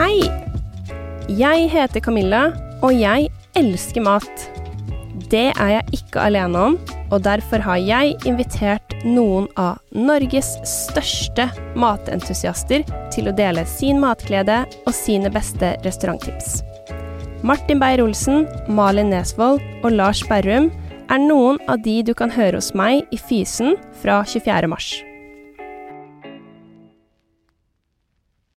Hei! Jeg heter Camilla, og jeg elsker mat. Det er jeg ikke alene om, og derfor har jeg invitert noen av Norges største matentusiaster til å dele sin matglede og sine beste restauranttips. Martin Beyer-Olsen, Malin Nesvold og Lars Berrum er noen av de du kan høre hos meg i Fysen fra 24. mars.